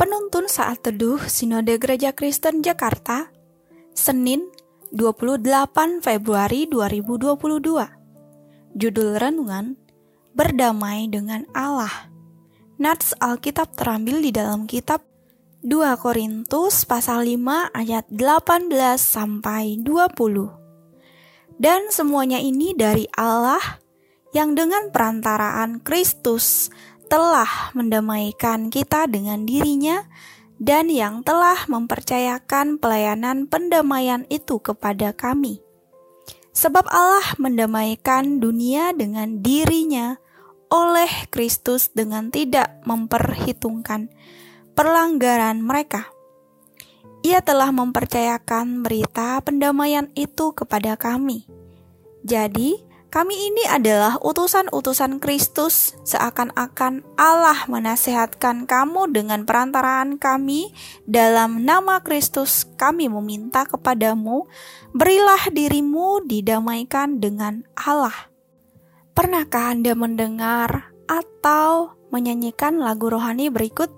Penuntun Saat Teduh Sinode Gereja Kristen Jakarta Senin 28 Februari 2022 Judul Renungan Berdamai dengan Allah. Nats Alkitab terambil di dalam kitab 2 Korintus pasal 5 ayat 18 sampai 20 Dan semuanya ini dari Allah yang dengan perantaraan Kristus telah mendamaikan kita dengan dirinya dan yang telah mempercayakan pelayanan pendamaian itu kepada kami. Sebab Allah mendamaikan dunia dengan dirinya oleh Kristus dengan tidak memperhitungkan perlanggaran mereka. Ia telah mempercayakan berita pendamaian itu kepada kami. Jadi, kami ini adalah utusan-utusan Kristus, seakan-akan Allah menasehatkan kamu dengan perantaraan kami. Dalam nama Kristus, kami meminta kepadamu, berilah dirimu didamaikan dengan Allah. Pernahkah Anda mendengar atau menyanyikan lagu rohani berikut?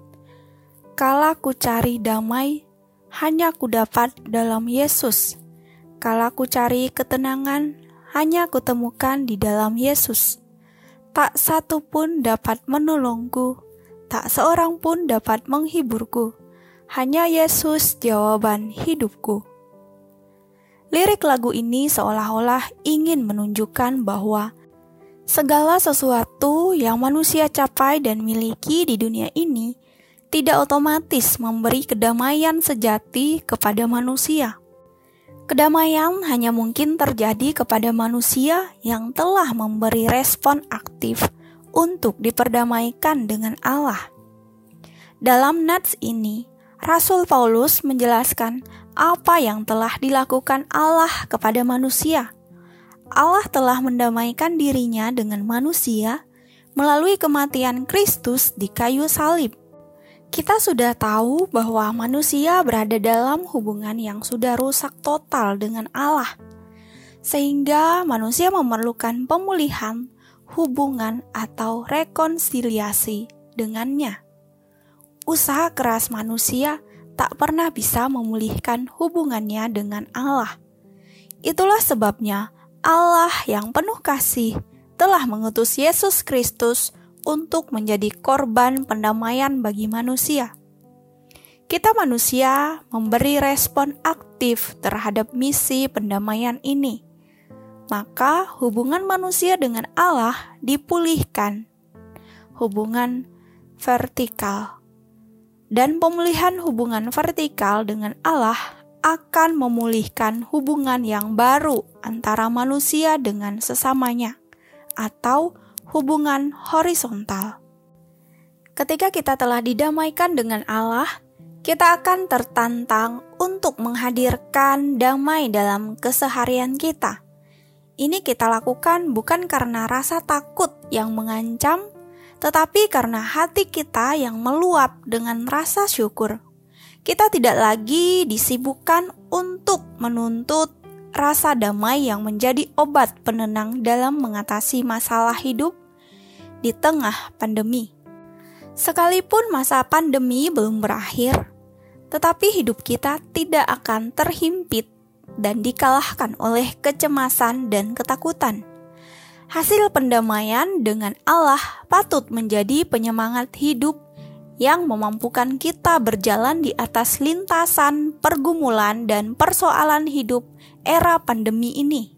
Kala ku cari damai, hanya ku dapat dalam Yesus. Kala ku cari ketenangan, hanya kutemukan di dalam Yesus. Tak satu pun dapat menolongku, tak seorang pun dapat menghiburku. Hanya Yesus jawaban hidupku. Lirik lagu ini seolah-olah ingin menunjukkan bahwa segala sesuatu yang manusia capai dan miliki di dunia ini tidak otomatis memberi kedamaian sejati kepada manusia. Kedamaian hanya mungkin terjadi kepada manusia yang telah memberi respon aktif untuk diperdamaikan dengan Allah. Dalam nats ini, Rasul Paulus menjelaskan apa yang telah dilakukan Allah kepada manusia. Allah telah mendamaikan dirinya dengan manusia melalui kematian Kristus di kayu salib. Kita sudah tahu bahwa manusia berada dalam hubungan yang sudah rusak total dengan Allah, sehingga manusia memerlukan pemulihan hubungan atau rekonsiliasi dengannya. Usaha keras manusia tak pernah bisa memulihkan hubungannya dengan Allah. Itulah sebabnya Allah yang penuh kasih telah mengutus Yesus Kristus untuk menjadi korban pendamaian bagi manusia. Kita manusia memberi respon aktif terhadap misi pendamaian ini. Maka hubungan manusia dengan Allah dipulihkan. Hubungan vertikal. Dan pemulihan hubungan vertikal dengan Allah akan memulihkan hubungan yang baru antara manusia dengan sesamanya atau hubungan horizontal. Ketika kita telah didamaikan dengan Allah, kita akan tertantang untuk menghadirkan damai dalam keseharian kita. Ini kita lakukan bukan karena rasa takut yang mengancam, tetapi karena hati kita yang meluap dengan rasa syukur. Kita tidak lagi disibukkan untuk menuntut rasa damai yang menjadi obat penenang dalam mengatasi masalah hidup, di tengah pandemi. Sekalipun masa pandemi belum berakhir, tetapi hidup kita tidak akan terhimpit dan dikalahkan oleh kecemasan dan ketakutan. Hasil pendamaian dengan Allah patut menjadi penyemangat hidup yang memampukan kita berjalan di atas lintasan pergumulan dan persoalan hidup era pandemi ini.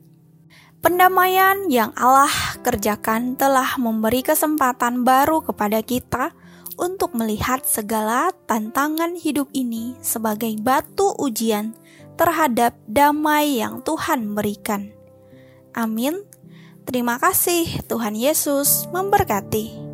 Pendamaian yang Allah kerjakan telah memberi kesempatan baru kepada kita untuk melihat segala tantangan hidup ini sebagai batu ujian terhadap damai yang Tuhan berikan. Amin. Terima kasih, Tuhan Yesus memberkati.